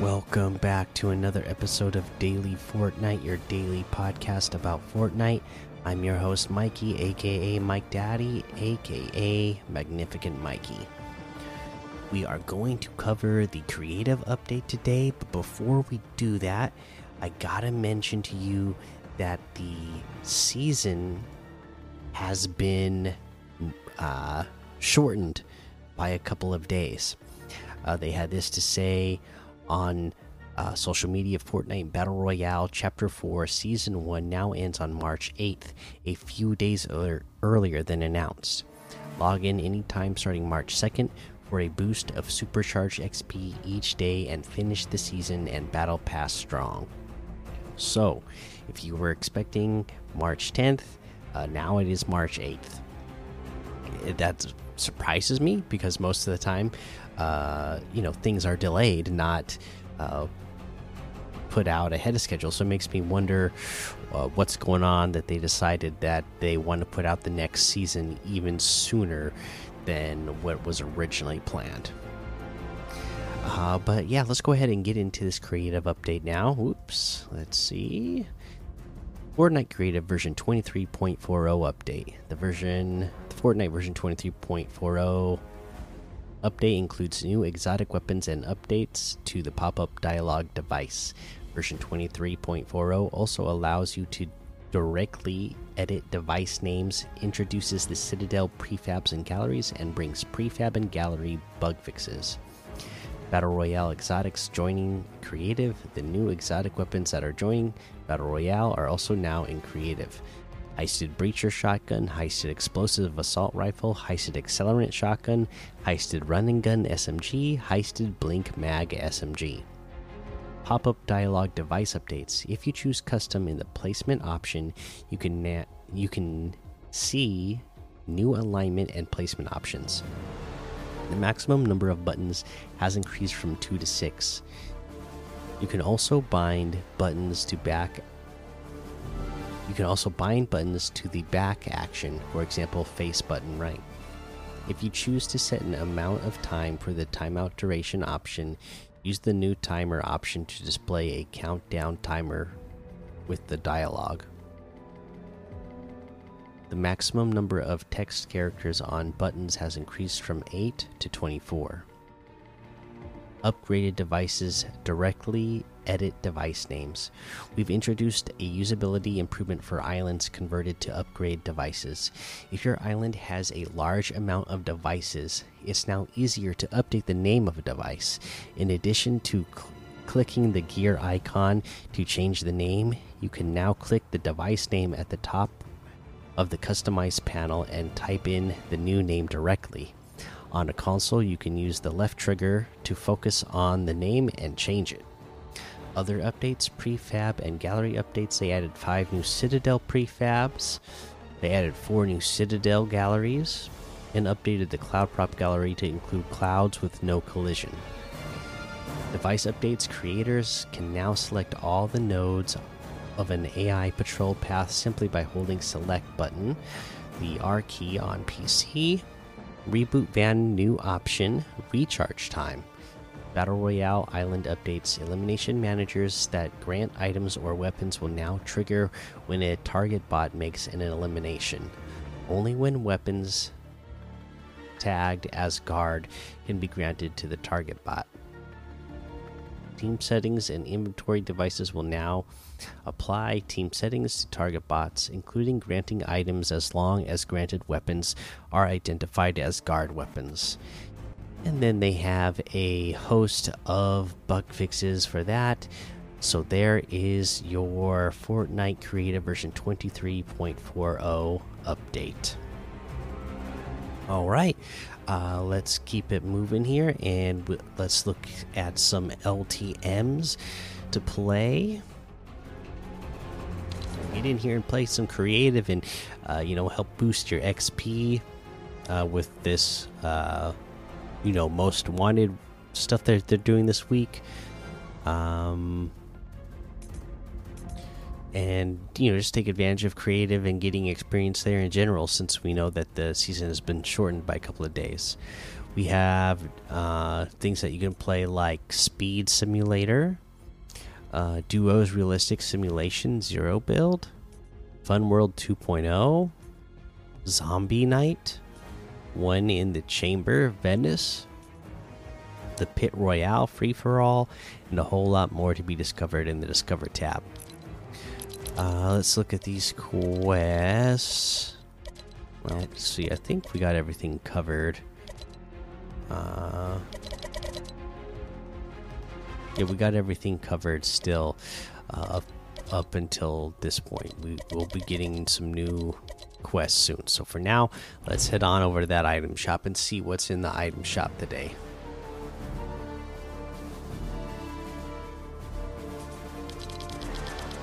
Welcome back to another episode of Daily Fortnite, your daily podcast about Fortnite. I'm your host, Mikey, aka Mike Daddy, aka Magnificent Mikey. We are going to cover the creative update today, but before we do that, I gotta mention to you that the season has been uh, shortened by a couple of days. Uh, they had this to say on uh, social media Fortnite Battle Royale Chapter 4 Season 1 now ends on March 8th, a few days earlier, earlier than announced. Log in anytime starting March 2nd for a boost of supercharged XP each day and finish the season and Battle Pass strong. So, if you were expecting March 10th, uh, now it is March 8th. That surprises me because most of the time, uh, you know, things are delayed, not uh, put out ahead of schedule. So it makes me wonder uh, what's going on that they decided that they want to put out the next season even sooner than what was originally planned. Uh, but yeah, let's go ahead and get into this creative update now. Oops, let's see. Fortnite Creative version 23.40 update. The version, Fortnite version 23.40 update includes new exotic weapons and updates to the pop up dialogue device. Version 23.40 also allows you to directly edit device names, introduces the Citadel prefabs and galleries, and brings prefab and gallery bug fixes. Battle Royale exotics joining creative. The new exotic weapons that are joining Battle Royale are also now in creative. Heisted Breacher Shotgun, Heisted Explosive Assault Rifle, Heisted Accelerant Shotgun, Heisted Running Gun SMG, Heisted Blink Mag SMG. Pop up dialogue device updates. If you choose custom in the placement option, you can you can see new alignment and placement options. The maximum number of buttons has increased from 2 to 6. You can also bind buttons to back you can also bind buttons to the back action, for example, face button right. If you choose to set an amount of time for the timeout duration option, use the new timer option to display a countdown timer with the dialogue. The maximum number of text characters on buttons has increased from 8 to 24. Upgraded devices directly edit device names. We've introduced a usability improvement for islands converted to upgrade devices. If your island has a large amount of devices, it's now easier to update the name of a device. In addition to cl clicking the gear icon to change the name, you can now click the device name at the top of the customized panel and type in the new name directly. On a console, you can use the left trigger to focus on the name and change it. Other updates, prefab and gallery updates, they added five new Citadel prefabs, they added four new Citadel galleries, and updated the Cloud Prop gallery to include clouds with no collision. Device updates creators can now select all the nodes of an AI patrol path simply by holding select button, the R key on PC, reboot van new option, recharge time. Battle Royale Island updates elimination managers that grant items or weapons will now trigger when a target bot makes an elimination. Only when weapons tagged as guard can be granted to the target bot. Team settings and inventory devices will now apply team settings to target bots, including granting items as long as granted weapons are identified as guard weapons. And then they have a host of bug fixes for that. So there is your Fortnite Creative version 23.40 update. All right, uh, let's keep it moving here and let's look at some LTMs to play. Get in here and play some creative and uh, you know help boost your XP uh, with this uh, you know most wanted stuff that they're doing this week. Um, and you know just take advantage of creative and getting experience there in general since we know that the season has been shortened by a couple of days we have uh, things that you can play like speed simulator uh, Duos Realistic Simulation Zero build, Fun World 2.0, Zombie Night, one in the Chamber, Venice, the Pit Royale Free for All, and a whole lot more to be discovered in the Discover tab. Uh, let's look at these quests. Let's see. I think we got everything covered. Uh, yeah, we got everything covered still uh, up, up until this point. We will be getting some new quests soon. So for now, let's head on over to that item shop and see what's in the item shop today.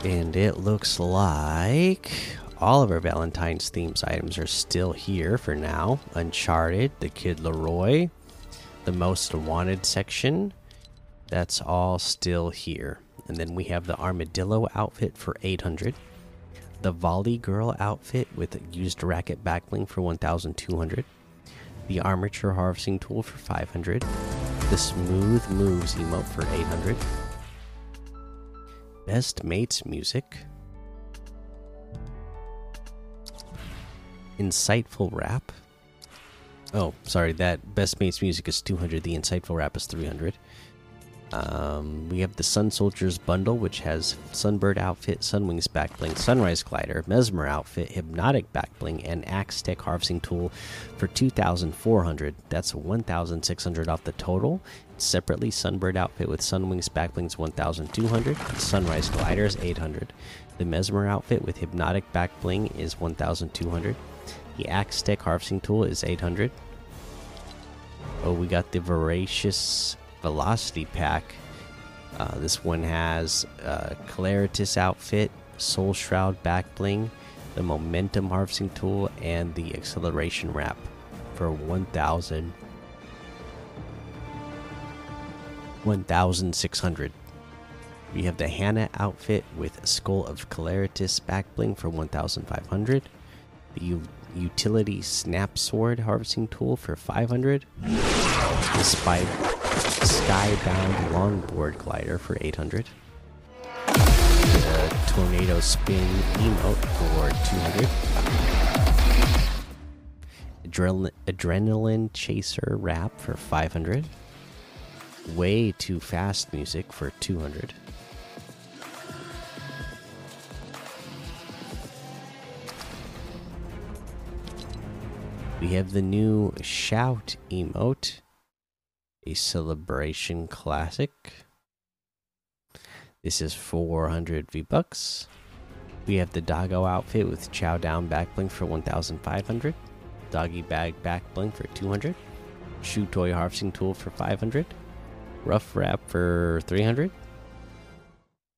And it looks like all of our Valentine's themes items are still here for now. Uncharted, the Kid LAROI, the Most Wanted section, that's all still here. And then we have the Armadillo outfit for 800, the Volley Girl outfit with used racket backbling for 1200, the Armature Harvesting Tool for 500, the Smooth Moves emote for 800 Best Mates Music. Insightful Wrap. Oh, sorry, that Best Mates Music is 200, the Insightful Wrap is 300. Um, we have the Sun Soldiers bundle, which has Sunbird outfit, Sunwings backbling, Sunrise glider, Mesmer outfit, Hypnotic backbling, and Axe Tech harvesting tool for 2,400. That's 1,600 off the total. Separately, Sunbird outfit with Sunwings backblings 1,200, Sunrise glider is 800. The Mesmer outfit with Hypnotic backbling is 1,200. The Axe Tech harvesting tool is 800. Oh, we got the Voracious Velocity Pack. Uh, this one has uh, Claritas outfit, Soul Shroud back bling, the Momentum harvesting tool, and the Acceleration wrap for 1,000. 1,600. We have the Hannah outfit with Skull of Claritas back bling for 1,500. The Utility Snap Sword harvesting tool for 500. The Spy Skybound Longboard Glider for 800. The Tornado Spin Emote for 200. Adrenal Adrenaline Chaser Wrap for 500. Way Too Fast Music for 200. We have the new Shout emote a celebration classic. This is 400 V bucks. We have the doggo outfit with chow down back bling for 1500, doggy bag back bling for 200, chew toy harvesting tool for 500, rough wrap for 300.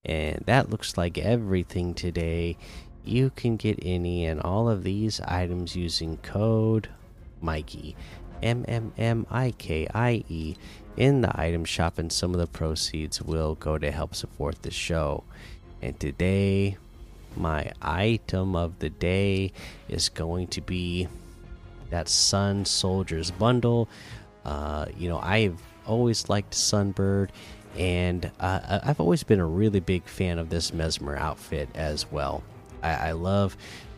And that looks like everything today. You can get any and all of these items using code Mikey M M M I K I E in the item shop, and some of the proceeds will go to help support the show. And today, my item of the day is going to be that Sun Soldiers bundle. Uh, you know, I've always liked Sunbird, and uh, I've always been a really big fan of this Mesmer outfit as well. I, I love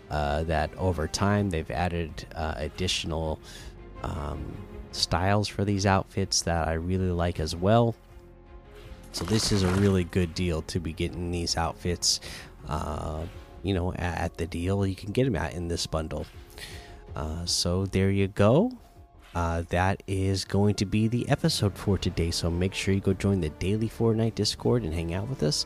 uh, that over time they've added uh, additional um, styles for these outfits that I really like as well. So this is a really good deal to be getting these outfits. Uh, you know, at, at, the deal you can get them at in this bundle. Uh, so there you go. Uh, that is going to be the episode for today. So make sure you go join the daily Fortnite Discord and hang out with us.